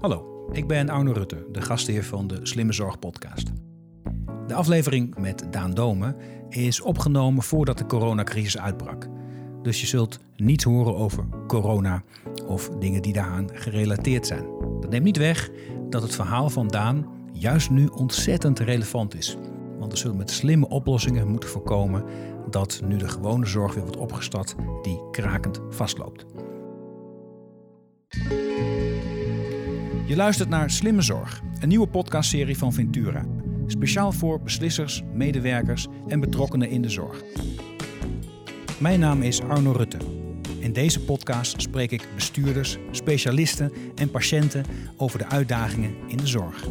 Hallo, ik ben Arno Rutte, de gastheer van de Slimme Zorg podcast. De aflevering met Daan Domen is opgenomen voordat de coronacrisis uitbrak. Dus je zult niets horen over corona of dingen die daaraan gerelateerd zijn. Dat neemt niet weg dat het verhaal van Daan juist nu ontzettend relevant is. Want we zullen met slimme oplossingen moeten voorkomen dat nu de gewone zorg weer wordt opgestart die krakend vastloopt. Je luistert naar Slimme Zorg, een nieuwe podcastserie van Ventura. Speciaal voor beslissers, medewerkers en betrokkenen in de zorg. Mijn naam is Arno Rutte. In deze podcast spreek ik bestuurders, specialisten en patiënten over de uitdagingen in de zorg.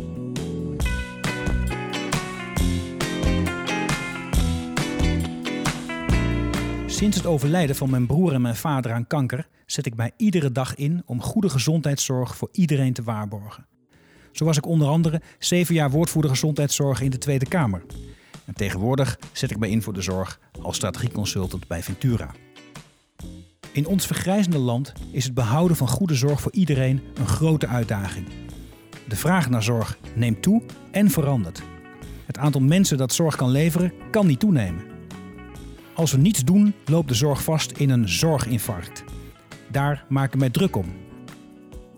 Sinds het overlijden van mijn broer en mijn vader aan kanker zet ik mij iedere dag in om goede gezondheidszorg voor iedereen te waarborgen. Zo was ik onder andere zeven jaar woordvoerder gezondheidszorg in de Tweede Kamer. En tegenwoordig zet ik mij in voor de zorg als strategieconsultant bij Ventura. In ons vergrijzende land is het behouden van goede zorg voor iedereen een grote uitdaging. De vraag naar zorg neemt toe en verandert. Het aantal mensen dat zorg kan leveren kan niet toenemen. Als we niets doen, loopt de zorg vast in een zorginfarct. Daar maak ik mij druk om.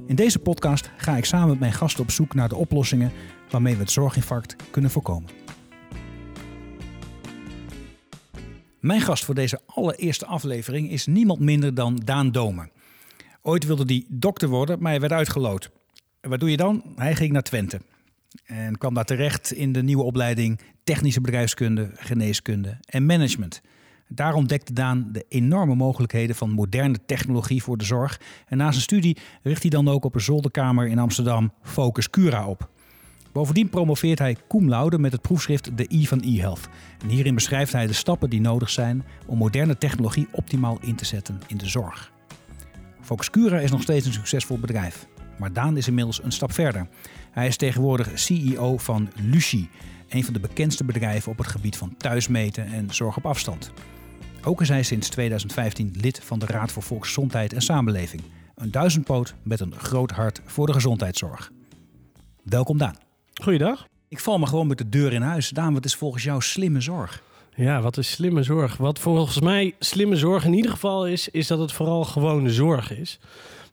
In deze podcast ga ik samen met mijn gasten op zoek naar de oplossingen waarmee we het zorginfarct kunnen voorkomen. Mijn gast voor deze allereerste aflevering is niemand minder dan Daan Domen. Ooit wilde hij dokter worden, maar hij werd uitgeloot. Wat doe je dan? Hij ging naar Twente. En kwam daar terecht in de nieuwe opleiding Technische Bedrijfskunde, Geneeskunde en Management. Daar ontdekte Daan de enorme mogelijkheden van moderne technologie voor de zorg. En na zijn studie richt hij dan ook op een zolderkamer in Amsterdam Focus Cura op. Bovendien promoveert hij cum laude met het proefschrift De I van e-health. En hierin beschrijft hij de stappen die nodig zijn om moderne technologie optimaal in te zetten in de zorg. Focus Cura is nog steeds een succesvol bedrijf. Maar Daan is inmiddels een stap verder. Hij is tegenwoordig CEO van Lucie, een van de bekendste bedrijven op het gebied van thuismeten en zorg op afstand. Ook is hij sinds 2015 lid van de Raad voor Volksgezondheid en Samenleving. Een duizendpoot met een groot hart voor de gezondheidszorg. Welkom Daan. Goeiedag. Ik val me gewoon met de deur in huis. Daan, wat is volgens jou slimme zorg? Ja, wat is slimme zorg? Wat volgens mij slimme zorg in ieder geval is, is dat het vooral gewone zorg is.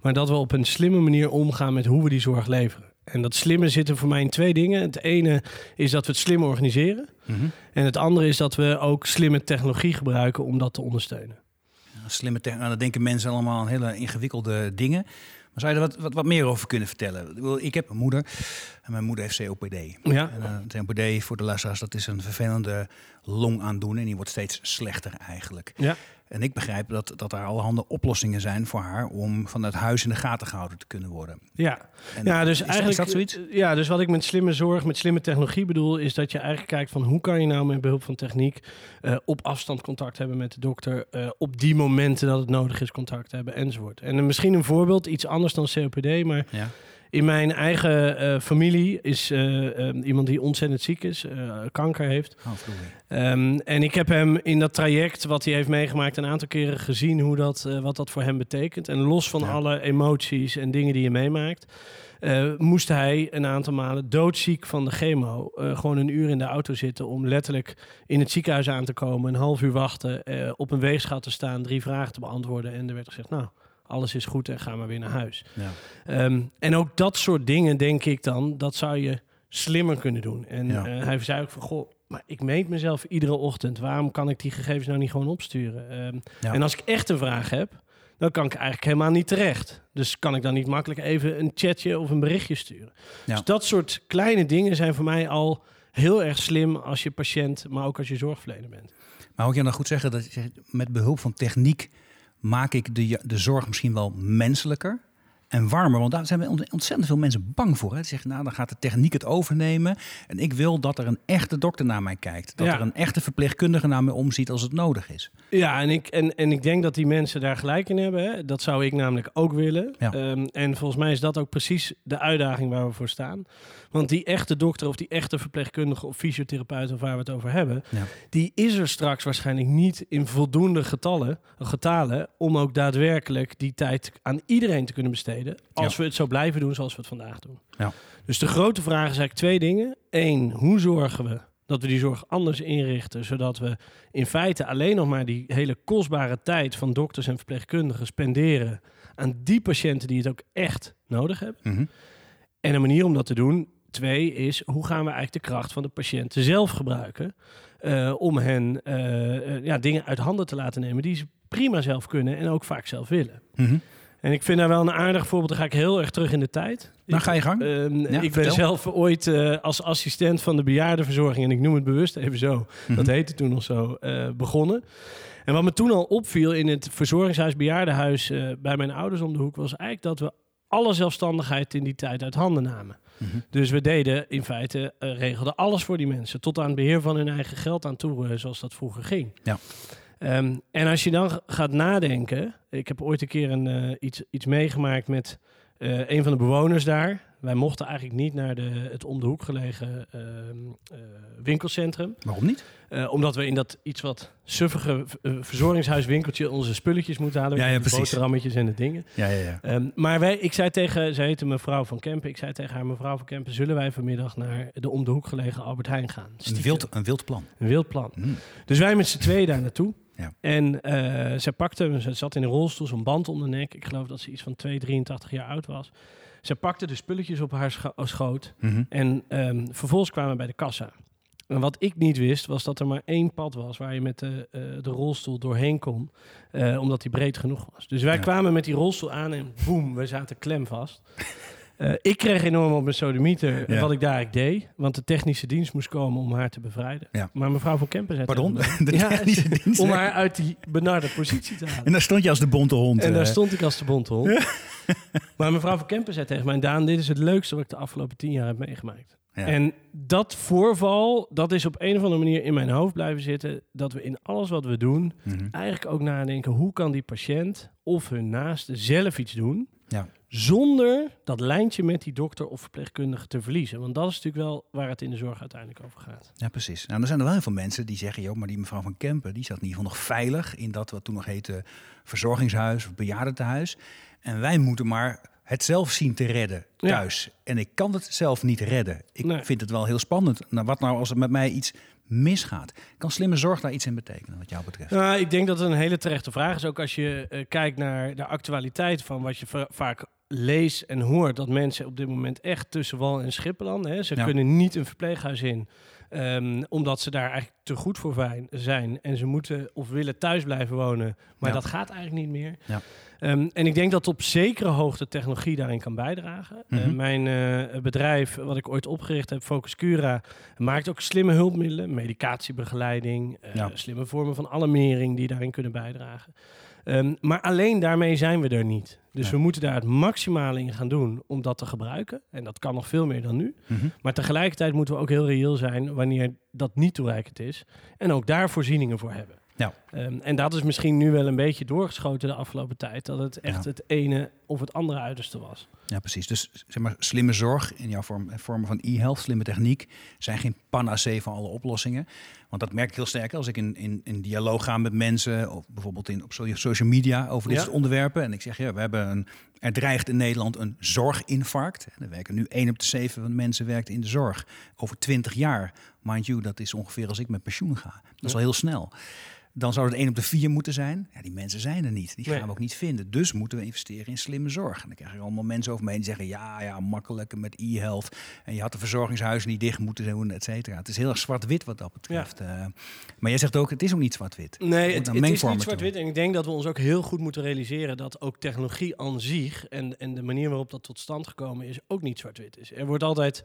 Maar dat we op een slimme manier omgaan met hoe we die zorg leveren. En dat slimme zit er voor mij in twee dingen. Het ene is dat we het slim organiseren. En het andere is dat we ook slimme technologie gebruiken om dat te ondersteunen. Ja, slimme technologie, dan denken mensen allemaal aan hele ingewikkelde dingen. Maar zou je er wat, wat, wat meer over kunnen vertellen? Ik heb een moeder en mijn moeder heeft COPD. Ja. En, uh, COPD, voor de luisteraars, dat is een vervelende longaandoening. En die wordt steeds slechter eigenlijk. Ja. En ik begrijp dat, dat er allerhande oplossingen zijn voor haar om vanuit huis in de gaten gehouden te kunnen worden. Ja, En ja dus is, eigenlijk. is dat zoiets? Ja, dus wat ik met slimme zorg, met slimme technologie bedoel, is dat je eigenlijk kijkt van hoe kan je nou met behulp van techniek uh, op afstand contact hebben met de dokter, uh, op die momenten dat het nodig is contact hebben enzovoort. En misschien een voorbeeld, iets anders dan COPD, maar. Ja. In mijn eigen uh, familie is uh, um, iemand die ontzettend ziek is, uh, kanker heeft. Oh, um, en ik heb hem in dat traject wat hij heeft meegemaakt een aantal keren gezien hoe dat, wat dat voor hem betekent. En los van ja. alle emoties en dingen die je meemaakt, moest hij een aantal malen doodziek van de chemo gewoon een uur in de auto zitten om letterlijk in het ziekenhuis aan te komen, een half uur wachten, op een weegschaal te staan, drie vragen te beantwoorden. En er werd gezegd, nou alles is goed en ga maar weer naar huis. Ja. Um, en ook dat soort dingen, denk ik dan, dat zou je slimmer kunnen doen. En Ja. uh, hij zei ook van, goh, maar ik meet mezelf iedere ochtend. Waarom kan ik die gegevens nou niet gewoon opsturen? Um, Ja. En als ik echt een vraag heb, dan kan ik eigenlijk helemaal niet terecht. Dus kan ik dan niet makkelijk even een chatje of een berichtje sturen. Dus dat soort kleine dingen zijn voor mij al heel erg slim als je patiënt, maar ook als je zorgverlener bent. Maar moet je dan goed zeggen dat je met behulp van techniek maak ik de, de zorg misschien wel menselijker en warmer? Want daar zijn ontzettend veel mensen bang voor. Hè? Die zeggen, nou, dan gaat de techniek het overnemen. En ik wil dat er een echte dokter naar mij kijkt. Dat Ja. er een echte verpleegkundige naar mij omziet als het nodig is. Ja, en ik, en, en ik denk dat die mensen daar gelijk in hebben. Hè? Dat zou ik namelijk ook willen. Ja. Ehm, en volgens mij is dat ook precies de uitdaging waar we voor staan. Want die echte dokter of die echte verpleegkundige of fysiotherapeut of waar we het over hebben, Ja. die is er straks waarschijnlijk niet in voldoende getallen, getalen om ook daadwerkelijk die tijd aan iedereen te kunnen besteden. Als we het zo blijven doen zoals we het vandaag doen. Ja. Dus de grote vraag is eigenlijk twee dingen. Eén, hoe zorgen we dat we die zorg anders inrichten, zodat we in feite alleen nog maar die hele kostbare tijd van dokters en verpleegkundigen spenderen aan die patiënten die het ook echt nodig hebben. Mhm. En een manier om dat te doen, twee, is hoe gaan we eigenlijk de kracht van de patiënten zelf gebruiken eh, om hen eh, eh, ja, dingen uit handen te laten nemen die ze prima zelf kunnen en ook vaak zelf willen. Mhm. En ik vind daar wel een aardig voorbeeld. Dan ga ik heel erg terug in de tijd. Nou, ga je gang. Ehm, Ja, ik ben zelf ooit eh, als assistent van de bejaardenverzorging, en ik noem het bewust even zo, Mhm. dat heette toen nog zo, eh, begonnen. En wat me toen al opviel in het verzorgingshuis, bejaardenhuis eh, bij mijn ouders om de hoek, was eigenlijk dat we alle zelfstandigheid in die tijd uit handen namen. Mhm. Dus we deden in feite, regelden alles voor die mensen, tot aan het beheer van hun eigen geld aan toe, zoals dat vroeger ging. Ja. Ehm, en als je dan gaat nadenken, ik heb ooit een keer een, eh, iets, iets meegemaakt met eh, een van de bewoners daar. Wij mochten eigenlijk niet naar de, het om de hoek gelegen ehm, eh, winkelcentrum. Waarom niet? Omdat we in dat iets wat suffige verzorgingshuiswinkeltje onze spulletjes moeten halen. Ja, ja, de precies. boterhammetjes en de dingen. Ja, ja, ja. Ehm, maar wij, ik zei tegen, zij heette mevrouw van Kempen. Ik zei tegen haar, mevrouw van Kempen, zullen wij vanmiddag naar de om de hoek gelegen Albert Heijn gaan? Een wild, een wild plan. Een wild plan. Mhm. Dus wij met z'n tweeën daar naartoe. Ja. En eh zij pakte, ze zat in een rolstoel, zo'n band om de nek. Ik geloof dat ze iets van 2, 83 jaar oud was. Zij pakte de spulletjes op haar scho- schoot. Mhm. En ehm, vervolgens kwamen we bij de kassa. En wat ik niet wist, was dat er maar één pad was waar je met de, eh, de rolstoel doorheen kon. eh, omdat die breed genoeg was. Dus wij Ja. kwamen met die rolstoel aan en boem, we zaten klem vast. Eh, ik kreeg enorm op mijn sodemieter Ja. wat ik daar deed. Want de technische dienst moest komen om haar te bevrijden. Ja. Maar mevrouw van Kempen zei Pardon? De Ja, dienst. om haar uit die benarde positie te halen. En daar stond je als de bonte hond. En daar eh. stond ik als de bonte hond. maar mevrouw van Kempen zei tegen mij... Daan, dit is het leukste wat ik de afgelopen tien jaar heb meegemaakt. En dat voorval, dat is op een of andere manier in mijn hoofd blijven zitten. Dat we in alles wat we doen Mhm. eigenlijk ook nadenken... hoe kan die patiënt of hun naaste zelf iets doen... Ja. zonder dat lijntje met die dokter of verpleegkundige te verliezen. Want dat is natuurlijk wel waar het in de zorg uiteindelijk over gaat. Ja, precies. Nou, er zijn er wel heel veel mensen die zeggen, joh, maar die mevrouw van Kempen, die zat in ieder geval nog veilig in dat wat toen nog heette verzorgingshuis of bejaardentehuis. En wij moeten maar het zelf zien te redden Ja. thuis. En ik kan het zelf niet redden. Ik Nee. vind het wel heel spannend. Nou, wat nou als er met mij iets misgaat? Kan slimme zorg daar iets in betekenen, wat jou betreft? Nou, ik denk dat het een hele terechte vraag is. Ook als je eh, kijkt naar de actualiteit van wat je va- vaak leest en hoort. Dat mensen op dit moment echt tussen wal en schip landen. Hè. Ze Ja. kunnen niet een verpleeghuis in. Ehm, omdat ze daar eigenlijk te goed voor zijn. En ze moeten of willen thuis blijven wonen. Maar Ja. dat gaat eigenlijk niet meer. Ja. Ehm, en ik denk dat op zekere hoogte technologie daarin kan bijdragen. Eh, Mhm. mijn eh, bedrijf, wat ik ooit opgericht heb, Focus Cura, maakt ook slimme hulpmiddelen, medicatiebegeleiding, eh, Ja. slimme vormen van alarmering die daarin kunnen bijdragen. Ehm, maar alleen daarmee zijn we er niet. Dus Nee. we moeten daar het maximale in gaan doen om dat te gebruiken. En dat kan nog veel meer dan nu. Mhm. Maar tegelijkertijd moeten we ook heel reëel zijn wanneer dat niet toereikend is. En ook daar voorzieningen voor hebben. Ja. Ehm, en dat is misschien nu wel een beetje doorgeschoten de afgelopen tijd. Dat het echt Ja. het ene of het andere uiterste was. Ja, precies. Dus zeg maar, slimme zorg in jouw vorm, vormen van e-health, slimme techniek, zijn geen panacee van alle oplossingen. Want dat merk ik heel sterk als ik in, in, in dialoog ga met mensen, of bijvoorbeeld in, op so- social media over dit Ja. soort onderwerpen. En ik zeg, ja, we hebben een, er dreigt in Nederland een zorginfarct. Er werken nu 1 op de 7 van de mensen werkt in de zorg. Over 20 jaar, mind you, dat is ongeveer als ik met pensioen ga. Dat is al heel snel. Dan zou het 1 op de 4 moeten zijn. Ja, die mensen zijn er niet. Die gaan Nee. we ook niet vinden. Dus moeten we investeren in slimme zorg. En dan krijg je allemaal mensen over me heen die zeggen... ja, ja, makkelijk met e-health. En je had de verzorgingshuizen niet dicht moeten doen, et cetera. Het is heel erg zwart-wit wat dat betreft. Eh, maar jij zegt ook, het is ook niet zwart-wit. Nee, het, is niet zwart-wit. En ik denk dat we ons ook heel goed moeten realiseren dat ook technologie aan zich en, en de manier waarop dat tot stand gekomen is, ook niet zwart-wit is. Er wordt altijd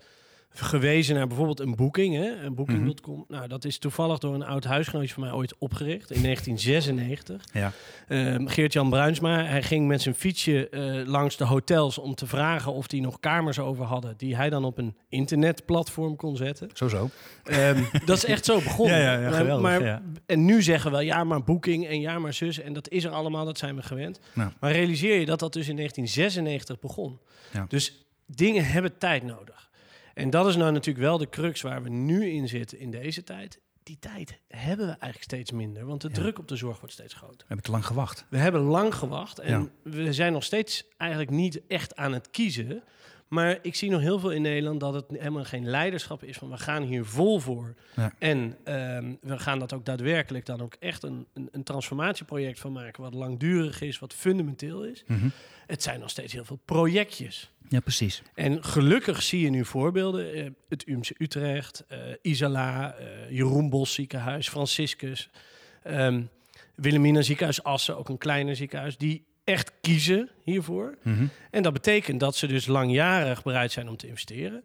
gewezen naar bijvoorbeeld een boeking, hè, een booking.com. Nou, dat is toevallig door een oud huisgenootje van mij ooit opgericht in 1996. Ja. Ehm, Geert-Jan Bruinsma, hij ging met zijn fietsje eh, langs de hotels om te vragen of die nog kamers over hadden, die hij dan op een internetplatform kon zetten. Zo zo. Ehm, dat is echt zo begonnen. Ja, ja, geweldig, maar. En nu zeggen we, ja, maar boeking en ja, maar zus. En dat is er allemaal, dat zijn we gewend. Nou. Maar realiseer je dat dat dus in 1996 begon. Ja. Dus dingen hebben tijd nodig. En dat is nou natuurlijk wel de crux waar we nu in zitten in deze tijd. die tijd hebben we eigenlijk steeds minder. Want de Ja. druk op de zorg wordt steeds groter. We hebben te lang gewacht. We hebben lang gewacht en Ja. we zijn nog steeds eigenlijk niet echt aan het kiezen. Maar ik zie nog heel veel in Nederland dat het helemaal geen leiderschap is van we gaan hier vol voor. Ja. En ehm, we gaan dat ook daadwerkelijk dan ook echt een, een, een transformatieproject van maken wat langdurig is, wat fundamenteel is. Mhm. Het zijn nog steeds heel veel projectjes. Ja, precies. En gelukkig zie je nu voorbeelden. eh, het UMC Utrecht, eh, Isala, eh, Jeroen Bos ziekenhuis, Franciscus, ehm Wilhelmina ziekenhuis Assen, ook een kleiner ziekenhuis, die echt kiezen hiervoor. Mhm. En dat betekent dat ze dus langjarig bereid zijn om te investeren.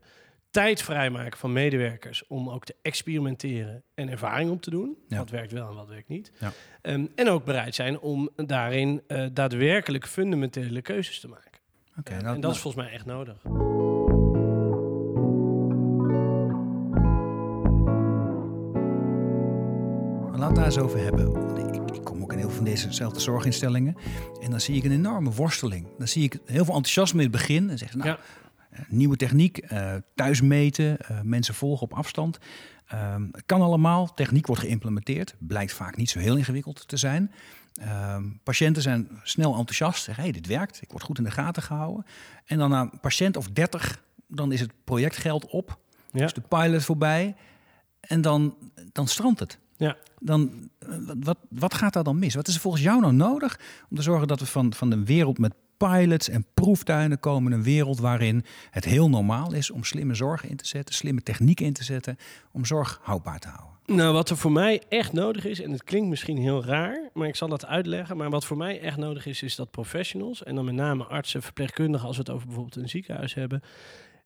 Tijd vrijmaken van medewerkers om ook te experimenteren en ervaring op te doen. Ja. Wat werkt wel en wat werkt niet. Ja. Ehm, en ook bereid zijn om daarin eh, daadwerkelijk fundamentele keuzes te maken. En nou, dat is volgens mij echt nodig. Laten we het daar eens over hebben. Van dezezelfde zorginstellingen. En dan zie ik een enorme worsteling. Dan zie ik heel veel enthousiasme in het begin. En zeggen ze, nou, Ja. eh, nieuwe techniek, eh thuis meten, eh, mensen volgen op afstand. Ehm, kan allemaal. Techniek wordt geïmplementeerd. Blijkt vaak niet zo heel ingewikkeld te zijn. Ehm, patiënten zijn snel enthousiast. Zeggen, hey, dit werkt. Ik word goed in de gaten gehouden. En dan na een patiënt of 30, dan is het projectgeld op. Ja. Is de pilot voorbij. En dan, dan strandt het. Ja. Dan, eh, wat, wat gaat daar dan mis? Wat is er volgens jou nou nodig om te zorgen dat we van, van een wereld met pilots en proeftuinen komen... een wereld waarin het heel normaal is om slimme zorg in te zetten... slimme techniek in te zetten om zorg houdbaar te houden? Nou, wat er voor mij echt nodig is, en het klinkt misschien heel raar, maar ik zal dat uitleggen. Maar wat voor mij echt nodig is, is dat professionals, en dan met name artsen, verpleegkundigen, als we het over bijvoorbeeld een ziekenhuis hebben,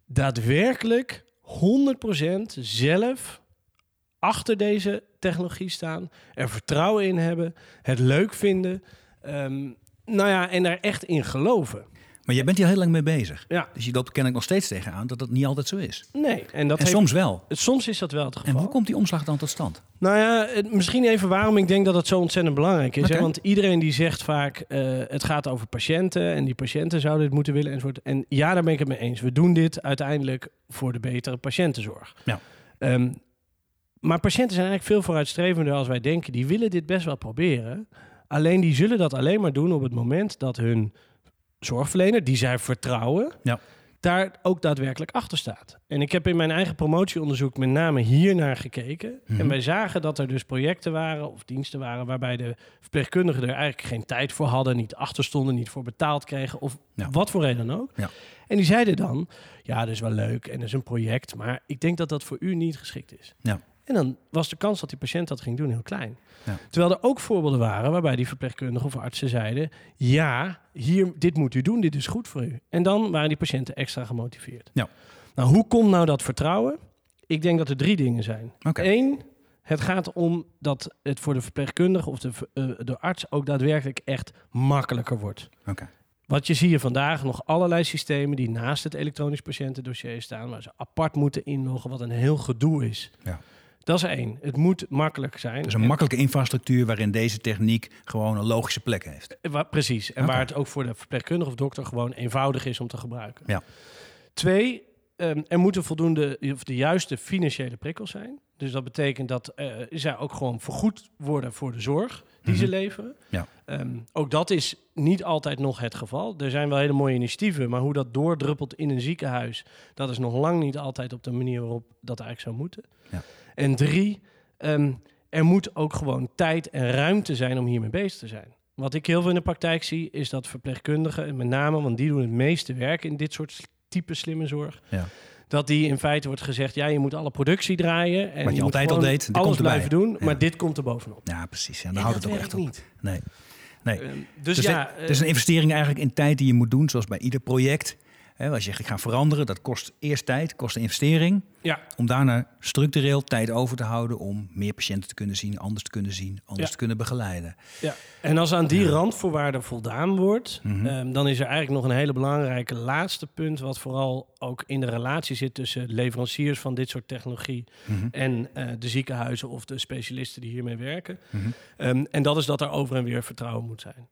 daadwerkelijk 100% zelf achter deze technologie staan, er vertrouwen in hebben, het leuk vinden, ehm, nou ja, en daar echt in geloven. Maar jij bent hier heel lang mee bezig. Ja, Dus je loopt er kennelijk nog steeds tegenaan dat dat niet altijd zo is. nee. En, dat en heeft- soms wel. soms is dat wel het geval. En hoe komt die omslag dan tot stand? Nou ja, het- misschien even waarom ik denk dat het zo ontzettend belangrijk is. Hè? Want iedereen die zegt vaak, eh, het gaat over patiënten en die patiënten zouden dit moeten willen enzovoort. En ja, daar ben ik het mee eens. We doen dit uiteindelijk voor de betere patiëntenzorg. Ja. Ehm, maar patiënten zijn eigenlijk veel vooruitstrevender als wij denken. Die willen dit best wel proberen. Alleen die zullen dat alleen maar doen op het moment dat hun zorgverlener, die zij vertrouwen, Ja. daar ook daadwerkelijk achter staat. En ik heb in mijn eigen promotieonderzoek met name hier naar gekeken. Mhm. En wij zagen dat er dus projecten waren of diensten waren waarbij de verpleegkundigen er eigenlijk geen tijd voor hadden, niet achter stonden, niet voor betaald kregen of Ja. wat voor reden dan ook. Ja. En die zeiden dan, ja, dat is wel leuk en dat is een project, maar ik denk dat dat voor u niet geschikt is. Ja. En dan was de kans dat die patiënt dat ging doen heel klein. Ja. Terwijl er ook voorbeelden waren waarbij die verpleegkundigen of artsen zeiden: Ja, hier, dit moet u doen, dit is goed voor u. En dan waren die patiënten extra gemotiveerd. Ja. Nou, hoe komt nou dat vertrouwen? Ik denk dat er drie dingen zijn. Eén, het gaat om dat het voor de verpleegkundige of de, eh, de arts ook daadwerkelijk echt makkelijker wordt. Oké. Wat je zie je vandaag nog allerlei systemen die naast het elektronisch patiëntendossier staan, waar ze apart moeten inloggen, wat een heel gedoe is. Ja. Dat is één. Het moet makkelijk zijn. Dus een En- makkelijke infrastructuur waarin deze techniek gewoon een logische plek heeft. Eh, wa- precies. En waar het ook voor de verpleegkundige of dokter gewoon eenvoudig is om te gebruiken. Ja. Twee, ehm, er moeten voldoende of de juiste financiële prikkels zijn. Dus dat betekent dat eh, zij ook gewoon vergoed worden voor de zorg die ze Mhm. leveren. Ja. Ehm, ook dat is niet altijd nog het geval. Er zijn wel hele mooie initiatieven, maar hoe dat doordruppelt in een ziekenhuis, dat is nog lang niet altijd op de manier waarop dat eigenlijk zou moeten. Ja. En drie, ehm, er moet ook gewoon tijd en ruimte zijn om hiermee bezig te zijn. Wat ik heel veel in de praktijk zie, is dat verpleegkundigen, en met name, want die doen het meeste werk in dit soort type slimme zorg, Ja. dat die in feite wordt gezegd, ja, je moet alle productie draaien. En Wat je moet altijd al deed, alles komt erbij. blijven doen, Ja. maar dit komt er bovenop. Ja, precies. Ja, dan En houdt het ook echt op. niet. Nee. nee. Ehm, dus, Dus ja, het is een investering eigenlijk in tijd die je moet doen, zoals bij ieder project. Hè, als je zegt, ik ga veranderen, dat kost eerst tijd, kost een investering. ja, Om daarna structureel tijd over te houden om meer patiënten te kunnen zien, anders te kunnen zien, anders Ja. te kunnen begeleiden. Ja, en als aan die randvoorwaarden voldaan wordt, Mhm. ehm, dan is er eigenlijk nog een hele belangrijke laatste punt, wat vooral ook in de relatie zit tussen leveranciers van dit soort technologie Mhm. en eh, de ziekenhuizen of de specialisten die hiermee werken. Mhm. Ehm, en dat is dat er over en weer vertrouwen moet zijn.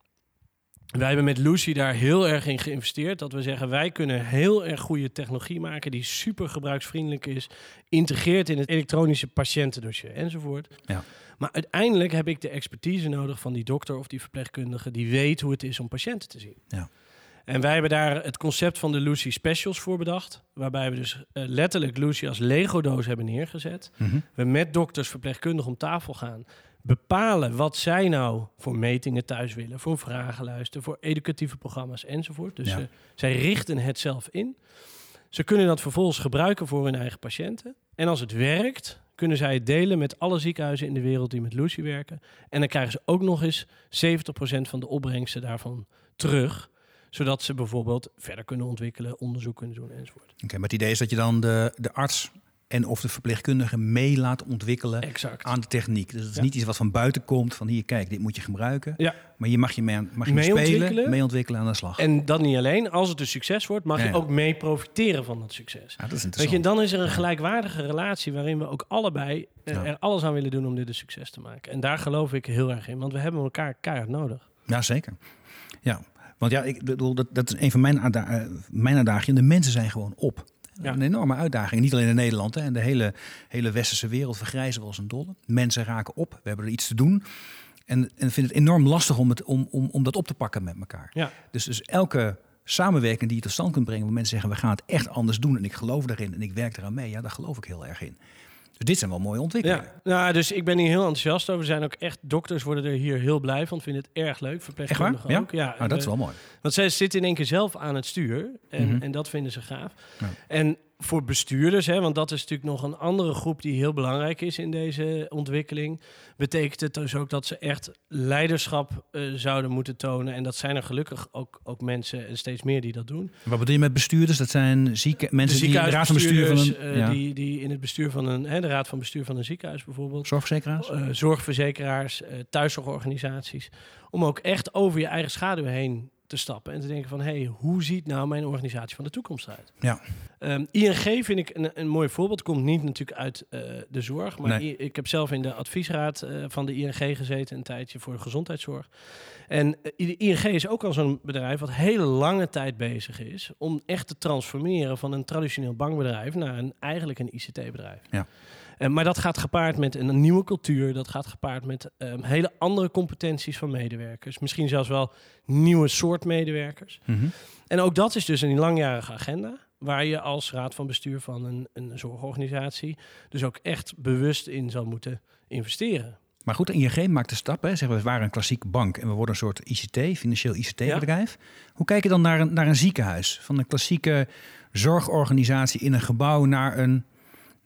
Wij hebben met Lucy daar heel erg in geïnvesteerd. Dat we zeggen, wij kunnen heel erg goede technologie maken die super gebruiksvriendelijk is, integreert in het elektronische patiëntendossier enzovoort. Ja. Maar uiteindelijk heb ik de expertise nodig van die dokter of die verpleegkundige die weet hoe het is om patiënten te zien. Ja. En wij hebben daar het concept van de Lucy Specials voor bedacht. Waarbij we dus eh, letterlijk Lucy als Lego-doos hebben neergezet. Mhm. We met dokters, verpleegkundigen om tafel gaan. Bepalen wat zij nou voor metingen thuis willen. Voor vragenlijsten, voor educatieve programma's enzovoort. Dus Ja. zij richten het zelf in. Ze kunnen dat vervolgens gebruiken voor hun eigen patiënten. En als het werkt, kunnen zij het delen met alle ziekenhuizen in de wereld die met Lucy werken. En dan krijgen ze ook nog eens 70% van de opbrengsten daarvan terug. Zodat ze bijvoorbeeld verder kunnen ontwikkelen, onderzoek kunnen doen enzovoort. Oké, maar het idee is dat je dan de, de arts en of de verpleegkundige mee laat ontwikkelen Exact. aan de techniek. Dus het is Ja. niet iets wat van buiten komt, van hier, kijk, dit moet je gebruiken. Ja. Maar je mag je mee, mag je Mee spelen, ontwikkelen. mee ontwikkelen aan de slag. En dat niet alleen. Als het een succes wordt, mag Ja, je ook mee profiteren van dat succes. ja, dat is Weet je, en dan is er een gelijkwaardige relatie waarin we ook allebei eh, er alles aan willen doen om dit een succes te maken. En daar geloof ik heel erg in, want we hebben elkaar keihard nodig. Ja, zeker. Ja, want ja, ik bedoel, dat, dat is een van mijn, eh, mijn uitdagingen. De mensen zijn gewoon op. Ja. Een enorme uitdaging. Niet alleen in Nederland. Hè. En de hele, hele westerse wereld vergrijzen we als een dolle. Mensen raken op. We hebben er iets te doen. En, en vind het enorm lastig om, het, om, om, om dat op te pakken met elkaar. Ja. Dus, dus elke samenwerking die je tot stand kunt brengen... waar mensen zeggen, we gaan het echt anders doen... en ik geloof daarin en ik werk eraan mee... ja, daar geloof ik heel erg in. Dus dit zijn wel mooie ontwikkelingen. Ja, nou, dus ik ben hier heel enthousiast over. Er zijn ook echt dokters worden er hier heel blij van, vinden het erg leuk. Verpleegkundigen Ja? ook. Ja, Nou, dat is wel mooi. Want zij zitten in één keer zelf aan het stuur. En, Mhm. en dat vinden ze gaaf. Ja. En voor bestuurders, hè, want dat is natuurlijk nog een andere groep die heel belangrijk is in deze ontwikkeling. Betekent het dus ook dat ze echt leiderschap eh, zouden moeten tonen. En dat zijn er gelukkig ook, ook mensen en steeds meer die dat doen. Wat bedoel je met bestuurders? Dat zijn zieke, mensen die de raad van bestuur van een... eh, die, die in het bestuur van een, hè, de raad van bestuur van een ziekenhuis bijvoorbeeld. Zorgverzekeraars? Eh, zorgverzekeraars, thuiszorgorganisaties. Om ook echt over je eigen schaduw heen te stappen en te denken van... hé, hey, hoe ziet nou mijn organisatie van de toekomst uit? Ja. Ehm, ING vind ik een, een mooi voorbeeld. Komt niet natuurlijk uit eh, de zorg. Maar Nee. Ik heb zelf in de adviesraad eh, van de ING gezeten... een tijdje voor de gezondheidszorg. En eh, ING is ook al zo'n bedrijf... wat hele lange tijd bezig is... om echt te transformeren van een traditioneel bankbedrijf... naar een, eigenlijk een ICT-bedrijf. Ja. Eh, maar dat gaat gepaard met een nieuwe cultuur. Dat gaat gepaard met ehm, hele andere competenties van medewerkers. Misschien zelfs wel nieuwe soort medewerkers. Mhm. En ook dat is dus een langjarige agenda. Waar je als raad van bestuur van een, een zorgorganisatie dus ook echt bewust in zal moeten investeren. Maar goed, ING maakt de stap. Hè. Zeggen we, waren een klassieke bank en we worden een soort ICT, financieel ICT-bedrijf. Hoe kijk je dan naar een, naar een ziekenhuis? Van een klassieke zorgorganisatie in een gebouw naar een,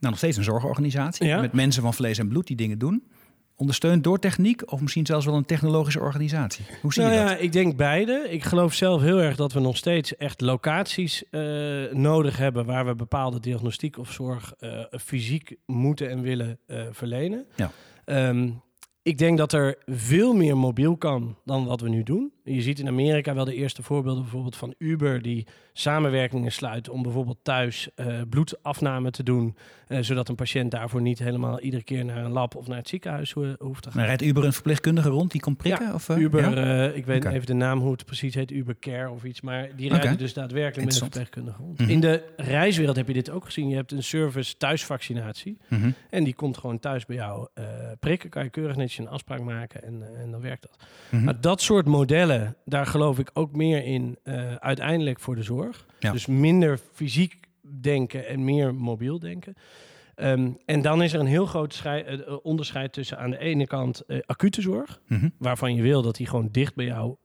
nog steeds een zorgorganisatie. Ja. Met mensen van vlees en bloed die dingen doen. Ondersteund door techniek of misschien zelfs wel een technologische organisatie. Hoe zie nou je dat? ja, ik denk beide. Ik geloof zelf heel erg dat we nog steeds echt locaties eh, nodig hebben waar we bepaalde diagnostiek of zorg eh, fysiek moeten en willen eh, verlenen. Ja. Ehm, ik denk dat er veel meer mobiel kan dan wat we nu doen. Je ziet in Amerika wel de eerste voorbeelden bijvoorbeeld van Uber die samenwerkingen sluit om bijvoorbeeld thuis eh, bloedafname te doen, eh, zodat een patiënt daarvoor niet helemaal iedere keer naar een lab of naar het ziekenhuis ho- hoeft te gaan. Maar rijdt Uber een verpleegkundige rond die komt prikken? of, eh, Uber, ja? ik weet Oké. even de naam hoe het precies heet, Uber Care of iets, maar die rijden dus daadwerkelijk met een verpleegkundige rond. Mhm. In de reiswereld heb je dit ook gezien. Je hebt een service thuisvaccinatie Mhm. en die komt gewoon thuis bij jou prikken. Kan je keurig netjes een afspraak maken en, en dan werkt dat. Mhm. Maar dat soort modellen, daar geloof ik ook meer in eh, uiteindelijk voor de zorg. Ja. Dus minder fysiek denken en meer mobiel denken. Ehm, en dan is er een heel groot eh, eh, onderscheid tussen aan de ene kant acute zorg, Mhm. waarvan je wil dat die gewoon dicht bij jou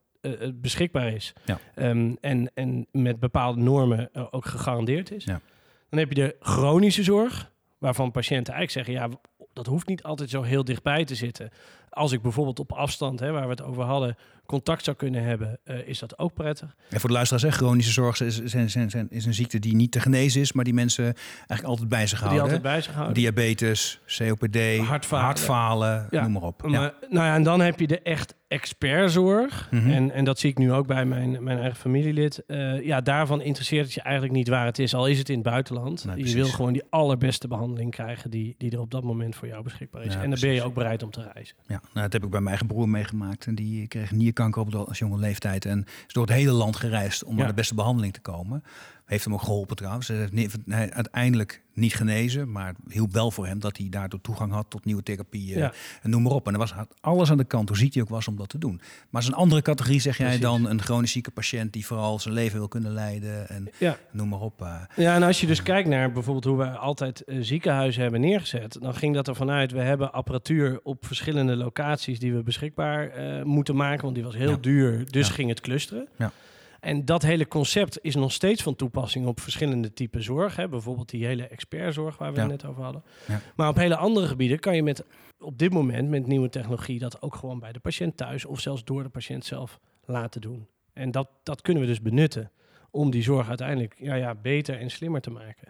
beschikbaar is. Ja. Ehm, en, en met bepaalde normen ook gegarandeerd is. Ja. Dan heb je de chronische zorg, waarvan patiënten eigenlijk zeggen... ja, dat hoeft niet altijd zo heel dichtbij te zitten. Als ik bijvoorbeeld op afstand, hè, waar we het over hadden... contact zou kunnen hebben, eh, is dat ook prettig. En voor de luisteraars, hè, chronische zorg is, zijn, zijn, zijn, is een ziekte die niet te genezen is, maar die mensen eigenlijk altijd bij zich Die houden. altijd bij zich houden. Diabetes, COPD, Hartfalen. hartfalen, Ja. noem maar op. Ja. Maar, nou ja, en dan heb je de echt expertzorg. Mhm. En, en dat zie ik nu ook bij mijn, mijn eigen familielid. Eh, ja, daarvan interesseert het je eigenlijk niet waar het is, al is het in het buitenland. Nee, je wil gewoon die allerbeste behandeling krijgen die, die er op dat moment voor jou beschikbaar is. Ja, en dan ben je ook bereid om te reizen. Ja, nou, dat heb ik bij mijn eigen broer meegemaakt. En die kreeg nierkanker op als jonge leeftijd. En is door het hele land gereisd om Ja. aan de beste behandeling te komen. Heeft hem ook geholpen trouwens. Hij heeft uiteindelijk niet genezen, maar hielp wel voor hem dat hij daardoor toegang had tot nieuwe therapieën. Ja. En noem maar op. En er was alles aan de kant, hoe ziek hij ook was, om dat te doen. Maar is een andere categorie, zeg jij Precies. dan, een chronisch zieke patiënt die vooral zijn leven wil kunnen leiden. En Ja. noem maar op. eh. Ja, en als je dus kijkt naar bijvoorbeeld hoe we altijd eh, ziekenhuizen hebben neergezet, dan ging dat ervan uit, we hebben apparatuur op verschillende locaties die we beschikbaar eh, moeten maken, want die was heel Ja. duur, dus ging het clusteren. Ja. En dat hele concept is nog steeds van toepassing op verschillende typen zorg. Hè? Bijvoorbeeld die hele expertzorg waar we Ja. het net over hadden. Ja. Maar op hele andere gebieden kan je met, op dit moment met nieuwe technologie dat ook gewoon bij de patiënt thuis of zelfs door de patiënt zelf laten doen. En dat, dat kunnen we dus benutten om die zorg uiteindelijk ja, ja, beter en slimmer te maken.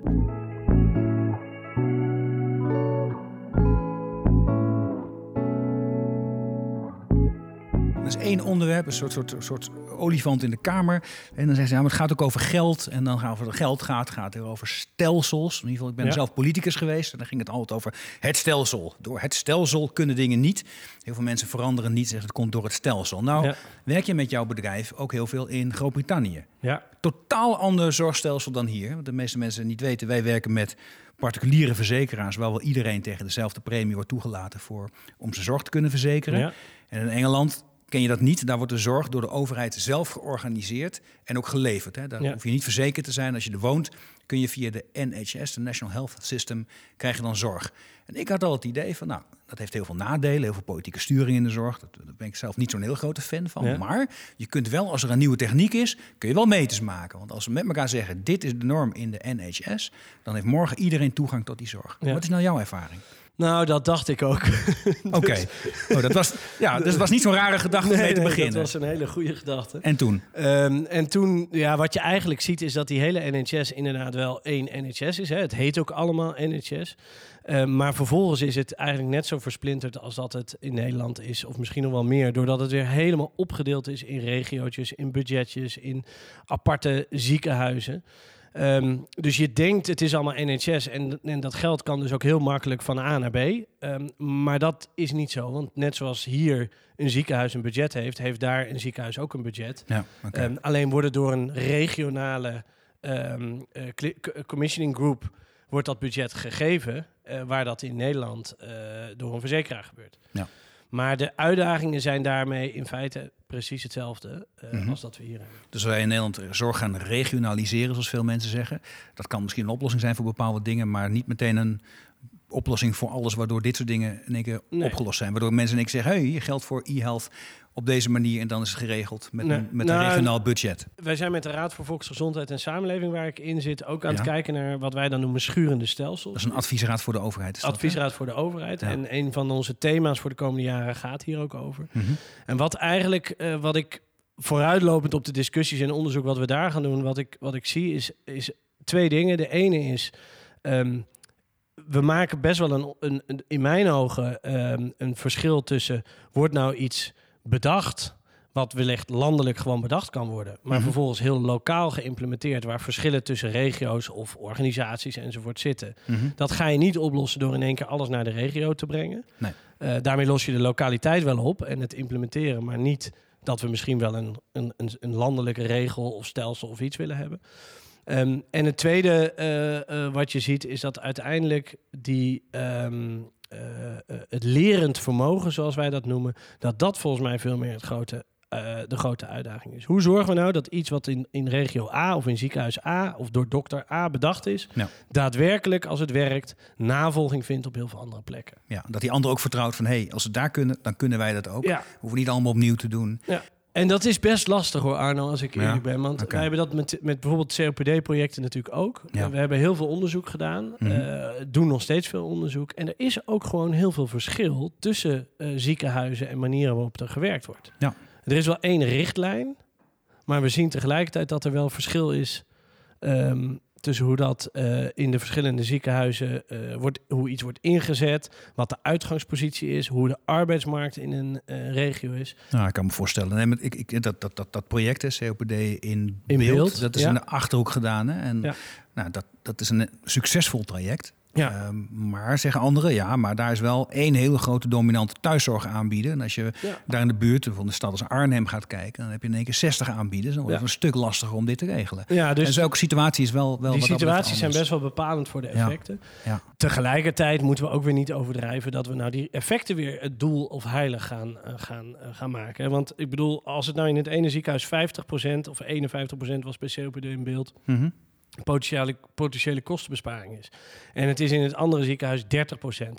Is één onderwerp, een soort, soort, soort olifant in de kamer. En dan zeggen ze, ja, maar het gaat ook over geld. En dan gaat over geld gaat, gaat het over stelsels. In ieder geval, ik ben Ja. zelf politicus geweest. En dan ging het altijd over het stelsel. Door het stelsel kunnen dingen niet. Heel veel mensen veranderen niet, zeggen het komt door het stelsel. Nou, Ja. werk je met jouw bedrijf ook heel veel in Groot-Brittannië. Ja, Totaal ander zorgstelsel dan hier. Want de meeste mensen niet weten, wij werken met particuliere verzekeraars... waar wel iedereen tegen dezelfde premie wordt toegelaten voor, om zijn zorg te kunnen verzekeren. ja. En in Engeland ken je dat niet. Daar wordt de zorg door de overheid zelf georganiseerd en ook geleverd. Hè. Daar Ja. hoef je niet verzekerd te zijn. Als je er woont, kun je via de NHS, de National Health System, krijg je dan zorg. En ik had al het idee van, nou, dat heeft heel veel nadelen, heel veel politieke sturing in de zorg. Dat- Daar ben ik zelf niet zo'n heel grote fan van. Ja. Maar je kunt wel, als er een nieuwe techniek is, kun je wel meters maken. Want als we met elkaar zeggen, dit is de norm in de NHS, dan heeft morgen iedereen toegang tot die zorg. Ja. Wat is nou jouw ervaring? Nou, dat dacht ik ook. Oké, oh, dat was, ja, dus het was niet zo'n rare gedachte om mee te beginnen. dat was een hele goede gedachte. En toen? Ehm, en toen, ja, wat je eigenlijk ziet is dat die hele NHS inderdaad wel één NHS is. Hè. Het heet ook allemaal NHS. Ehm, maar vervolgens is het eigenlijk net zo versplinterd als dat het in Nederland is. Of misschien nog wel meer. Doordat het weer helemaal opgedeeld is in regiootjes, in budgetjes, in aparte ziekenhuizen. Ehm, dus je denkt het is allemaal NHS en, en dat geld kan dus ook heel makkelijk van A naar B. Ehm, maar dat is niet zo, want net zoals hier een ziekenhuis een budget heeft, heeft daar een ziekenhuis ook een budget. Ja. Ehm, alleen wordt het door een regionale c- commissioning group wordt dat budget gegeven, eh, waar dat in Nederland eh, door een verzekeraar gebeurt. Ja. Maar de uitdagingen zijn daarmee in feite precies hetzelfde eh, Mhm. als dat we hier hebben. Dus wij in Nederland zorg gaan regionaliseren, zoals veel mensen zeggen. Dat kan misschien een oplossing zijn voor bepaalde dingen, maar niet meteen een oplossing voor alles, waardoor dit soort dingen in één keer Nee. opgelost zijn. Waardoor mensen in één keer zeggen, hey, je geldt voor e-health op deze manier en dan is het geregeld met, Nee. een, met Nou, een regionaal budget. Wij zijn met de Raad voor Volksgezondheid en Samenleving, waar ik in zit, ook aan het kijken naar wat wij dan noemen schurende stelsels. Dat is een adviesraad voor de overheid. Hè? Adviesraad voor de overheid. Ja. En een van onze thema's voor de komende jaren gaat hier ook over. Mhm. En wat eigenlijk, eh, wat ik vooruitlopend op de discussies en onderzoek wat we daar gaan doen, wat ik, wat ik zie, is, is twee dingen. De ene is, ehm, we maken best wel een, een, een- in mijn ogen ehm, een verschil tussen, wordt nou iets bedacht, wat wellicht landelijk gewoon bedacht kan worden, maar Mhm. vervolgens heel lokaal geïmplementeerd, waar verschillen tussen regio's of organisaties enzovoort zitten. Mhm. Dat ga je niet oplossen door in één keer alles naar de regio te brengen. Nee. Eh, daarmee los je de lokaliteit wel op en het implementeren, maar niet dat we misschien wel een, een, een, een landelijke regel of stelsel of iets willen hebben. Ehm, en het tweede eh, eh, wat je ziet is dat uiteindelijk die, ehm, eh, het lerend vermogen, zoals wij dat noemen, dat dat volgens mij veel meer het grote, de grote uitdaging is. Hoe zorgen we nou dat iets wat in, in regio A of in ziekenhuis A of door dokter A bedacht is, Ja. daadwerkelijk als het werkt, navolging vindt op heel veel andere plekken. Ja, dat die ander ook vertrouwt van, hé, hey, als ze daar kunnen, dan kunnen wij dat ook. Ja. We hoeven niet allemaal opnieuw te doen. En dat is best lastig hoor, Arno, als ik Ja, eerlijk ben. Want wij hebben dat met, met bijvoorbeeld COPD-projecten natuurlijk ook. Ja. We hebben heel veel onderzoek gedaan, Mhm. eh, doen nog steeds veel onderzoek. En er is ook gewoon heel veel verschil tussen eh, ziekenhuizen en manieren waarop er gewerkt wordt. Ja. Er is wel één richtlijn, maar we zien tegelijkertijd dat er wel verschil is ehm, tussen hoe dat eh, in de verschillende ziekenhuizen eh, wordt, hoe iets wordt ingezet, wat de uitgangspositie is, hoe de arbeidsmarkt in een eh, regio is. Nou, ik kan me voorstellen. Nee, maar ik, ik, dat, dat, dat, dat project, hè, COPD in, In beeld, beeld, dat is ja. in de Achterhoek gedaan. Hè? En Ja. nou, dat, dat is een succesvol traject. Ja. Ehm, maar zeggen anderen, ja, maar daar is wel één hele grote dominante thuiszorg aanbieden. En als je Ja. daar in de buurt van de stad als Arnhem gaat kijken, dan heb je in één keer 60 aanbieders. Dan wordt Ja. het een stuk lastiger om dit te regelen. Ja, dus en zulke situatie is wel, wel die wat situaties zijn best wel bepalend voor de effecten. Ja. Tegelijkertijd moeten we ook weer niet overdrijven dat we nou die effecten weer het doel of heilig gaan, eh, gaan, eh, gaan maken. Want ik bedoel, als het nou in het ene ziekenhuis 50% of 51% was bij COPD in beeld, Mhm. Potentiële, potentiële kostenbesparing is. En het is in het andere ziekenhuis 30%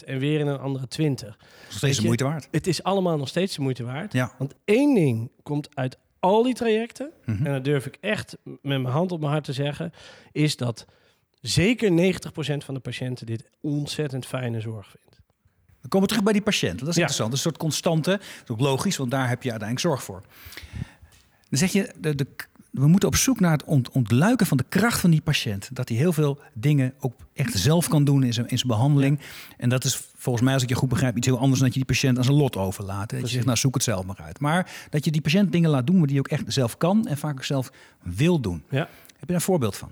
en weer in een andere 20%. Dat is nog steeds de moeite waard. Het is allemaal nog steeds de moeite waard. Ja. Want één ding komt uit al die trajecten, Mhm. en dat durf ik echt met mijn hand op mijn hart te zeggen, is dat zeker 90% van de patiënten dit ontzettend fijne zorg vindt. We komen terug bij die patiënt. want Dat is Ja. interessant. Dat is een soort constante. Dat is ook logisch, want daar heb je uiteindelijk zorg voor. Dan zeg je, de, de, we moeten op zoek naar het ont- ontluiken van de kracht van die patiënt. Dat hij heel veel dingen ook echt zelf kan doen in zijn, in zijn behandeling. En dat is volgens mij, als ik je goed begrijp, iets heel anders dan dat je die patiënt aan zijn lot overlaat. Dat je zegt, nou zoek het zelf maar uit. Maar dat je die patiënt dingen laat doen die hij ook echt zelf kan en vaak ook zelf wil doen. Ja. Heb je daar een voorbeeld van?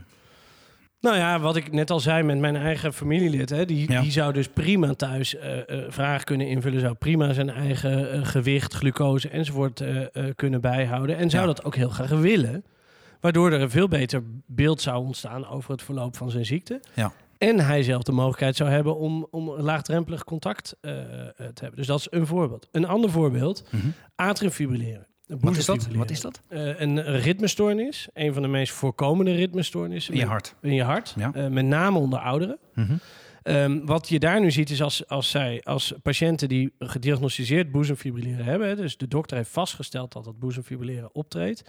Nou ja, wat ik net al zei met mijn eigen familielid, hè, die, Ja. die zou dus prima thuis eh eh, vragen kunnen invullen, zou prima zijn eigen eh, gewicht, glucose enzovoort kunnen bijhouden. En zou Ja. dat ook heel graag willen, waardoor er een veel beter beeld zou ontstaan over het verloop van zijn ziekte. Ja. En hij zelf de mogelijkheid zou hebben om, om een laagdrempelig contact te hebben. Dus dat is een voorbeeld. Een ander voorbeeld, Mhm. atriumfibrilleren. Wat is dat? Wat is dat? Een ritmestoornis, een van de meest voorkomende ritmestoornissen. In je hart. in je hart. Ja. Eh, met name onder ouderen. Mhm. Ehm, wat je daar nu ziet is als, als, zij, als patiënten die gediagnosticeerd boezemfibrilleren hebben, hè, dus de dokter heeft vastgesteld dat dat boezemfibrilleren optreedt,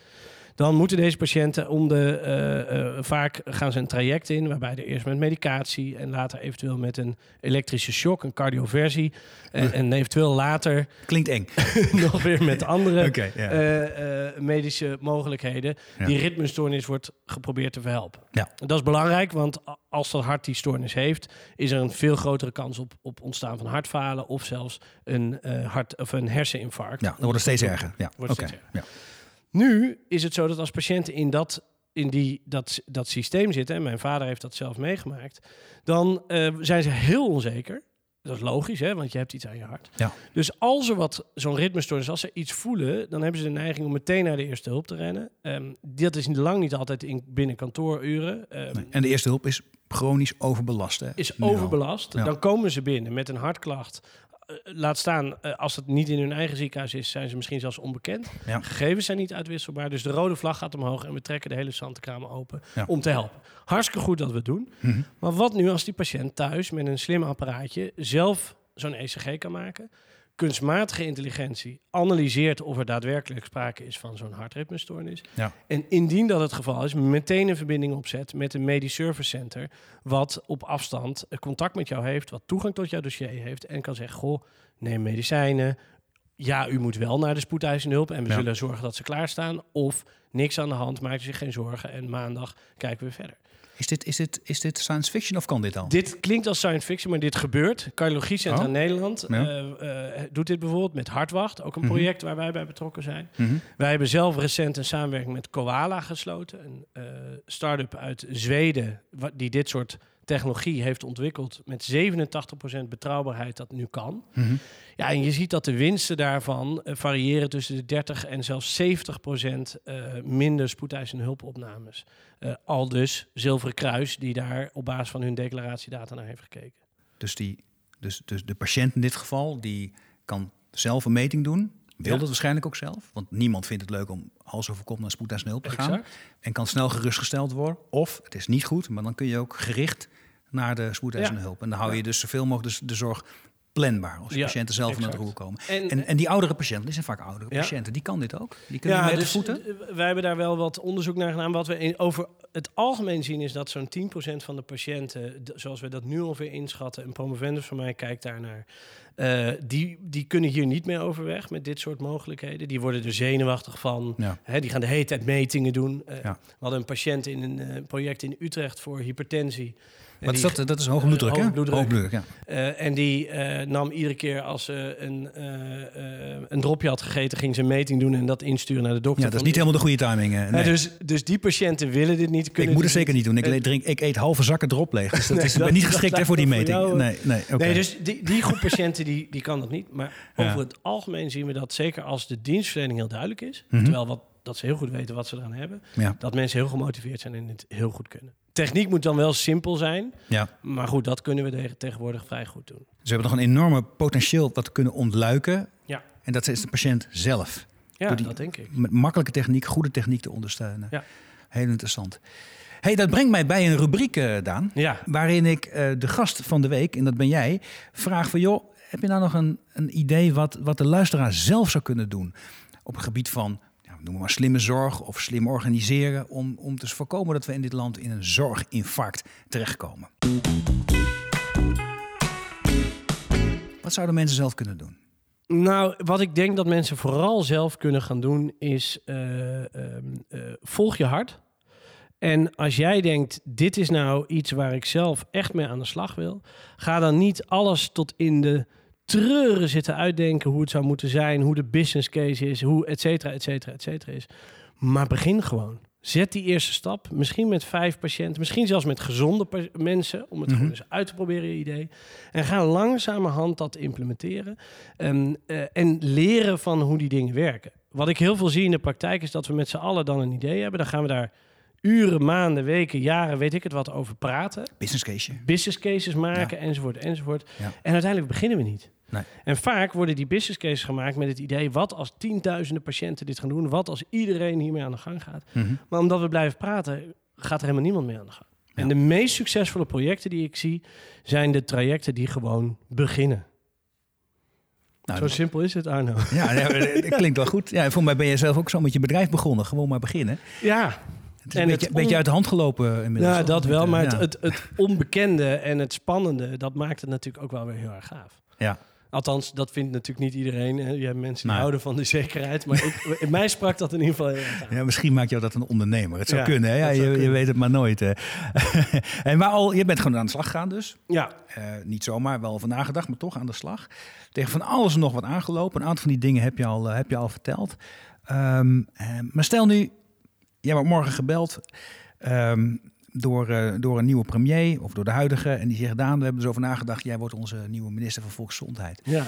dan moeten deze patiënten om de, eh, eh, vaak gaan ze een traject in, waarbij er eerst met medicatie en later eventueel met een elektrische shock, een cardioversie, en, en eventueel later Klinkt eng. nog weer met andere eh, medische mogelijkheden. Ja. Die ritmestoornis wordt geprobeerd te verhelpen. Ja. Dat is belangrijk, want als dat hart die stoornis heeft, is er een veel grotere kans op, op ontstaan van hartfalen of zelfs een, hart, of een herseninfarct. Ja, dan wordt het steeds erger. Ja, Wordt oké. steeds Ja. Nu is het zo dat als patiënten in dat, in die, dat, dat systeem zitten, en mijn vader heeft dat zelf meegemaakt, dan eh, zijn ze heel onzeker. Dat is logisch, hè, want je hebt iets aan je hart. Ja. Dus als er wat zo'n ritmestoornis, als ze iets voelen, dan hebben ze de neiging om meteen naar de eerste hulp te rennen. Ehm, dat is lang niet altijd in, binnen kantooruren. Ehm, Nee. En de eerste hulp is chronisch overbelast. Hè? is overbelast. Ja. Dan komen ze binnen met een hartklacht. Eh, laat staan, eh, als het niet in hun eigen ziekenhuis is, zijn ze misschien zelfs onbekend. Ja. Gegevens zijn niet uitwisselbaar. Dus de rode vlag gaat omhoog en we trekken de hele zantenkraam open Ja. om te helpen. Hartstikke goed dat we het doen. Mhm. Maar wat nu als die patiënt thuis met een slim apparaatje zelf zo'n ECG kan maken? Kunstmatige intelligentie analyseert of er daadwerkelijk sprake is van zo'n hartritmestoornis. Ja. En indien dat het geval is, meteen een verbinding opzet met een medisch service center. Wat op afstand contact met jou heeft, wat toegang tot jouw dossier heeft. En kan zeggen: Goh, neem medicijnen. Ja, u moet wel naar de spoedeisende hulp en we Ja. zullen zorgen dat ze klaarstaan. Of niks aan de hand, maak je zich geen zorgen. En maandag kijken we verder. Is, dit, is, dit, is dit science fiction of kan dit al? Dit klinkt als science fiction, maar dit gebeurt. Cardiologiecentrum Oh. Nederland Ja. eh, eh, doet dit bijvoorbeeld met Hartwacht. Ook een Mhm. project waar wij bij betrokken zijn. Mhm. Wij hebben zelf recent een samenwerking met Koala gesloten. Een eh, start-up uit Zweden die dit soort technologie heeft ontwikkeld... met 87% betrouwbaarheid dat nu kan. Mhm. Ja, en je ziet dat de winsten daarvan variëren tussen de 30 en zelfs 70 procent eh, minder spoedeisende hulpopnames. Eh, al dus Zilveren Kruis, die daar op basis van hun declaratiedata naar heeft gekeken. Dus, die, dus, dus de patiënt in dit geval, die kan zelf een meting doen. Wil Ja. dat waarschijnlijk ook zelf. Want niemand vindt het leuk om hals over kop naar spoedeisende hulp te gaan. Exact. En kan snel gerustgesteld worden. Of het is niet goed, maar dan kun je ook gericht naar de spoedeisende Ja. hulp. En dan hou je dus zoveel mogelijk de, de zorg planbaar. Als de Ja, patiënten zelf naar het roer komen. En, En, en die oudere patiënten, die zijn vaak oudere Ja. patiënten. Die kan dit ook. Die kunnen ja, met de dus voeten. eh, wij hebben daar wel wat onderzoek naar gedaan. Wat we in, over het algemeen zien is dat zo'n 10% van de patiënten, zoals we dat nu ongeveer inschatten, een promovendus van mij kijkt daarnaar, eh, die, die kunnen hier niet meer overweg met dit soort mogelijkheden. Die worden er zenuwachtig van. Ja. Hè, die gaan de hele tijd metingen doen. Eh, Ja. We hadden een patiënt in een project in Utrecht voor hypertensie. Wat is dat? Dat is hoge bloeddruk, hè? Ja. Eh, en die eh, nam iedere keer als ze een, eh, eh, een dropje had gegeten, ging ze een meting doen en dat insturen naar de dokter. Ja, dat is niet helemaal de goede timing. nee. dus, dus die patiënten willen dit niet. ik Kunnen moet het zeker niet doen. Ik, drink, ik eet halve zakken erop leeg. Dus dat Nee, is, ik dat- niet geschikt hè, voor die voor meting. jou, nee, nee. Nee, dus die, die groep patiënten die, die kan dat niet. Maar Ja. over het algemeen zien we dat zeker als de dienstverlening heel duidelijk is, Mhm. terwijl wat, dat ze heel goed weten wat ze eraan hebben, ja, dat mensen heel gemotiveerd zijn en het heel goed kunnen. Techniek moet dan wel simpel zijn, ja. maar goed, dat kunnen we tegenwoordig vrij goed doen. We hebben nog een enorme potentieel wat we kunnen ontluiken. Ja. En dat is de patiënt zelf. Ja, die- dat denk ik. Met makkelijke techniek, goede techniek te ondersteunen. Ja. Heel interessant. hey, dat brengt mij bij een rubriek, eh, Daan. Ja, Waarin ik eh, de gast van de week, en dat ben jij, vraag van... joh, heb je nou nog een, een idee wat, wat de luisteraar zelf zou kunnen doen... op het gebied van, noem maar, slimme zorg of slim organiseren... Om, om te voorkomen dat we in dit land in een zorginfarct terechtkomen? Wat zouden mensen zelf kunnen doen? Nou, wat ik denk dat mensen vooral zelf kunnen gaan doen is eh, ehm, eh, volg je hart. En als jij denkt, dit is nou iets waar ik zelf echt mee aan de slag wil, ga dan niet alles tot in de treuren zitten uitdenken hoe het zou moeten zijn, hoe de business case is, hoe et cetera, et cetera, et cetera is. Maar begin gewoon. Zet die eerste stap, misschien met vijf patiënten, misschien zelfs met gezonde mensen, om het Mhm. gewoon eens uit te proberen, je idee. En ga langzamerhand dat implementeren en, eh, en leren van hoe die dingen werken. Wat ik heel veel zie in de praktijk is dat we met z'n allen dan een idee hebben. Dan gaan we daar uren, maanden, weken, jaren, weet ik het wat, over praten. Business case. Business cases maken, enzovoort, enzovoort. Ja. En uiteindelijk beginnen we niet. Nee. En vaak worden die business cases gemaakt met het idee... wat als tienduizenden patiënten dit gaan doen? Wat als iedereen hiermee aan de gang gaat? Mhm. Maar omdat we blijven praten, gaat er helemaal niemand mee aan de gang. Ja. En de meest succesvolle projecten die ik zie... zijn de trajecten die gewoon beginnen. Nou, Zo simpel is het, Arno. Ja, ja, dat klinkt wel goed. Ja, voor mij ben je zelf ook zo met je bedrijf begonnen. Gewoon maar beginnen. Ja, Het is En een het beetje, on- beetje uit de hand gelopen inmiddels. ja dat wel. Maar Ja. het, het, het onbekende en het spannende... dat maakt het natuurlijk ook wel weer heel erg gaaf. Ja. Althans, dat vindt natuurlijk niet iedereen. Hè. Je hebt mensen die houden van de zekerheid. Maar ik, in mij sprak dat in ieder geval heel erg aan. Ja, misschien maakt jou dat een ondernemer. Het zou Ja, kunnen, hè? Ja, je, weet het maar nooit. hè. en maar al, je bent gewoon aan de slag gegaan dus. Ja, Eh, niet zomaar, wel over nagedacht, maar toch aan de slag. Tegen van alles en nog wat aangelopen. Een aantal van die dingen heb je al, eh, heb je al verteld. Ehm, eh, maar stel nu, jij wordt morgen gebeld ehm, door, eh, door een nieuwe premier of door de huidige. En die zegt, Daan, we hebben over nagedacht. Jij wordt onze nieuwe minister van Volksgezondheid. ja.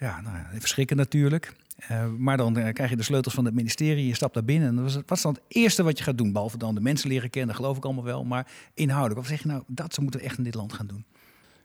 Ja, nou ja, even schrikken natuurlijk. Eh, maar dan eh, krijg je de sleutels van het ministerie, je stapt daar binnen. En wat is dan het eerste wat je gaat doen? Behalve dan de mensen leren kennen, geloof ik allemaal wel. Maar inhoudelijk, wat zeg je nou, dat ze moeten we echt in dit land gaan doen?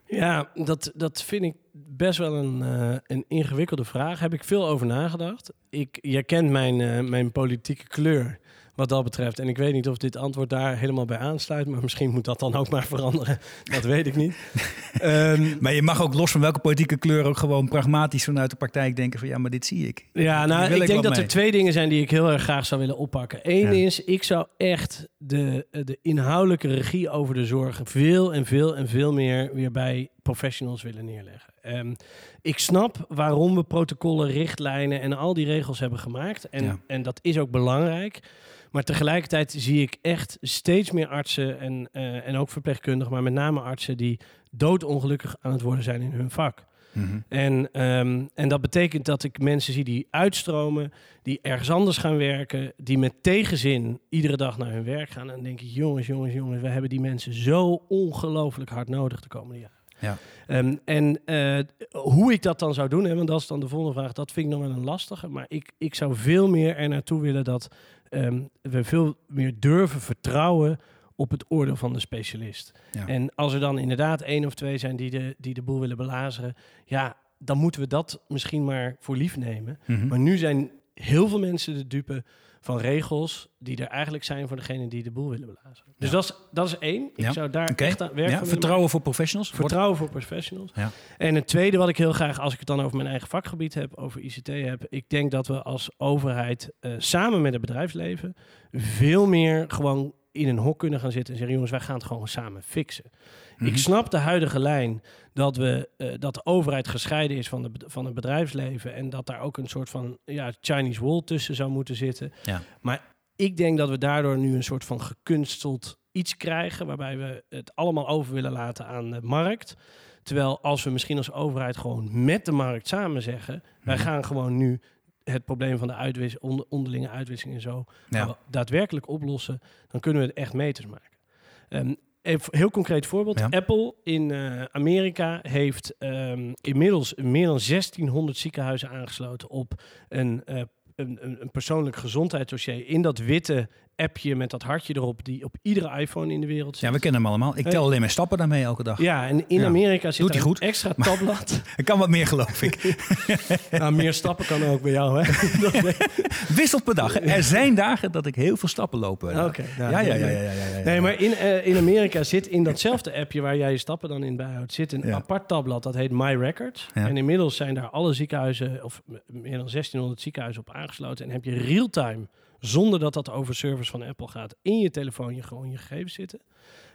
Ja, dat, dat vind ik best wel een, een ingewikkelde vraag. Heb ik veel over nagedacht. Ik, jij kent mijn, mijn politieke kleur wat dat betreft. En ik weet niet of dit antwoord daar helemaal bij aansluit. Maar misschien moet dat dan ook maar veranderen. Dat weet ik niet. Ehm, Maar je mag ook los van welke politieke kleur ook gewoon pragmatisch vanuit de praktijk denken van ja, maar dit zie ik. Ja, nou, ik ik denk dat mee. er twee dingen zijn die ik heel erg graag zou willen oppakken. Eén Ja. is, ik zou echt de, de inhoudelijke regie over de zorg veel en veel en veel meer weer bij professionals willen neerleggen. Ehm, ik snap waarom we protocollen, richtlijnen en al die regels hebben gemaakt. En, Ja. en dat is ook belangrijk. Maar tegelijkertijd zie ik echt steeds meer artsen en, eh, en ook verpleegkundigen, maar met name artsen die doodongelukkig aan het worden zijn in hun vak. Mhm. En, ehm, en dat betekent dat ik mensen zie die uitstromen, die ergens anders gaan werken, die met tegenzin iedere dag naar hun werk gaan. En dan denk ik, jongens, jongens, jongens, we hebben die mensen zo ongelooflijk hard nodig de komende jaren. Ja. Ehm, en eh, hoe ik dat dan zou doen, hè, want dat is dan de volgende vraag, dat vind ik nog wel een lastige. Maar ik, ik zou veel meer er naartoe willen dat ehm, we veel meer durven vertrouwen op het oordeel van de specialist. Ja. En als er dan inderdaad één of twee zijn die de, die de boel willen belazeren, ja, dan moeten we dat misschien maar voor lief nemen. Mhm. Maar nu zijn heel veel mensen de dupe van regels die er eigenlijk zijn voor degene die de boel willen belazeren. Dus Ja. dat, is, dat is één. Ik Ja. zou daar echt aan werk Ja, vertrouwen voor professionals. Vertrouwen voor professionals. En het tweede wat ik heel graag, als ik het dan over mijn eigen vakgebied heb, over ICT heb, ik denk dat we als overheid eh, samen met het bedrijfsleven veel meer gewoon in een hok kunnen gaan zitten en zeggen, jongens, wij gaan het gewoon samen fixen. Mhm. Ik snap de huidige lijn dat, we, eh, dat de overheid gescheiden is van, de, van het bedrijfsleven en dat daar ook een soort van ja, Chinese wall tussen zou moeten zitten. Ja. Maar Ik denk dat we daardoor nu een soort van gekunsteld iets krijgen waarbij we het allemaal over willen laten aan de markt. Terwijl als we misschien als overheid gewoon met de markt samen zeggen, wij Mhm. gaan gewoon nu het probleem van de uitwis onder, onderlinge uitwisseling en zo Ja. daadwerkelijk oplossen, dan kunnen we het echt meters maken. Een heel concreet voorbeeld. Ja. Apple in eh, Amerika heeft ehm, inmiddels meer dan 1600 ziekenhuizen aangesloten op een, eh, een, een, een persoonlijk gezondheidsdossier in dat witte appje met dat hartje erop die op iedere iPhone in de wereld zit. Ja, we kennen hem allemaal. Ik tel alleen mijn stappen daarmee elke dag. Ja, en in Ja. Amerika zit er een extra tabblad. Ik kan wat meer, geloof ik. nou, meer stappen kan ook bij jou, hè? Wisselt per dag. Er zijn dagen dat ik heel veel stappen loop. Oké, ja, nou, ja, ja, ja, ja, ja, ja. Nee, maar in, eh, in Amerika zit in datzelfde appje waar jij je stappen dan in bijhoudt, zit een apart tabblad dat heet My Records. En inmiddels zijn daar alle ziekenhuizen, of meer dan 1600 ziekenhuizen op aangesloten. En heb je real-time, zonder dat dat over servers van Apple gaat, in je telefoon je gewoon je gegevens zitten.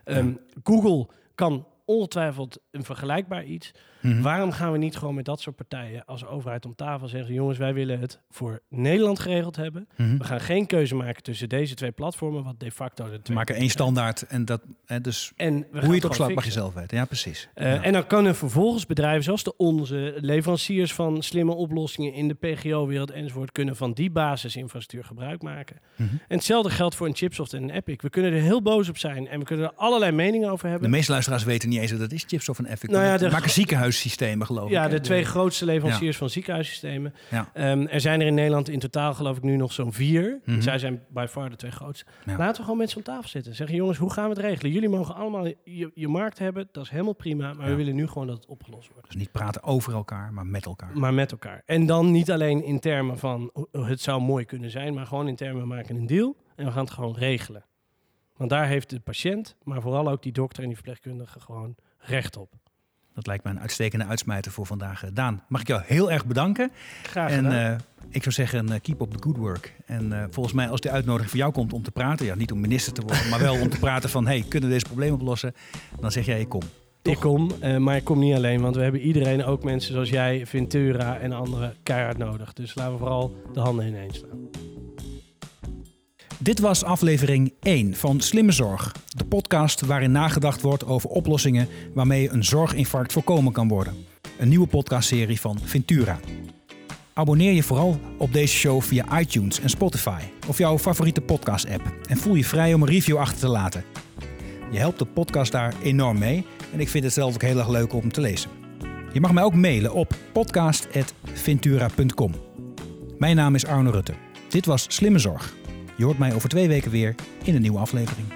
Ehm, Google kan ongetwijfeld een vergelijkbaar iets. Mhm. Waarom gaan we niet gewoon met dat soort partijen als overheid om tafel zeggen: jongens, wij willen het voor Nederland geregeld hebben. Mhm. We gaan geen keuze maken tussen deze twee platformen, wat de facto de We maken één standaard en dat, hè, dus En hoe je het opslaat mag je zelf weten. Ja, precies. Eh, Ja. En dan kunnen vervolgens bedrijven zoals de onze, leveranciers van slimme oplossingen in de PGO-wereld enzovoort, kunnen van die basisinfrastructuur gebruik maken. Mhm. En hetzelfde geldt voor een Chipsoft en een Epic. We kunnen er heel boos op zijn en we kunnen er allerlei meningen over De hebben. meeste luisteraars weten niet eens dat is Chipsoft en Epic. Nou ja, de- maken ziekenhuissystemen, geloof ik. Ja, de twee grootste leveranciers van ziekenhuissystemen. Ehm, er zijn er in Nederland in totaal geloof ik nu nog zo'n vier. Mhm. Zij zijn by far de twee grootste. Laten we gewoon met z'n om tafel zitten. Zeggen jongens, hoe gaan we het regelen? Jullie mogen allemaal je, je markt hebben. Dat is helemaal prima. Maar we willen nu gewoon dat het opgelost wordt. Dus niet praten over elkaar, maar met elkaar. Maar met elkaar. En dan niet alleen in termen van oh, het zou mooi kunnen zijn. Maar gewoon in termen we maken een deal. En we gaan het gewoon regelen. Want daar heeft de patiënt, maar vooral ook die dokter en die verpleegkundige gewoon recht op. Dat lijkt me een uitstekende uitsmijter voor vandaag. Eh, Daan, mag ik jou heel erg bedanken. Graag En gedaan. eh, ik zou zeggen, eh, keep up the good work. En volgens mij, als de uitnodiging voor jou komt om te praten, ja, niet om minister te worden, maar wel om te praten van, hey, kunnen we deze probleem oplossen? Dan zeg jij, ik kom. Ik kom, maar ik kom niet alleen, want we hebben iedereen, ook mensen zoals jij, Ventura en anderen, keihard nodig. Dus laten we vooral de handen ineens slaan. Dit was aflevering 1 van Slimme Zorg. De podcast waarin nagedacht wordt over oplossingen waarmee een zorginfarct voorkomen kan worden. Een nieuwe podcastserie van Ventura. Abonneer je vooral op deze show via iTunes en Spotify of jouw favoriete podcast-app. En voel je vrij om een review achter te laten. Je helpt de podcast daar enorm mee en ik vind het zelf ook heel erg leuk om te lezen. Je mag mij ook mailen op podcast.ventura.com. Mijn naam is Arno Rutte. Dit was Slimme Zorg. Je hoort mij over twee weken weer in een nieuwe aflevering.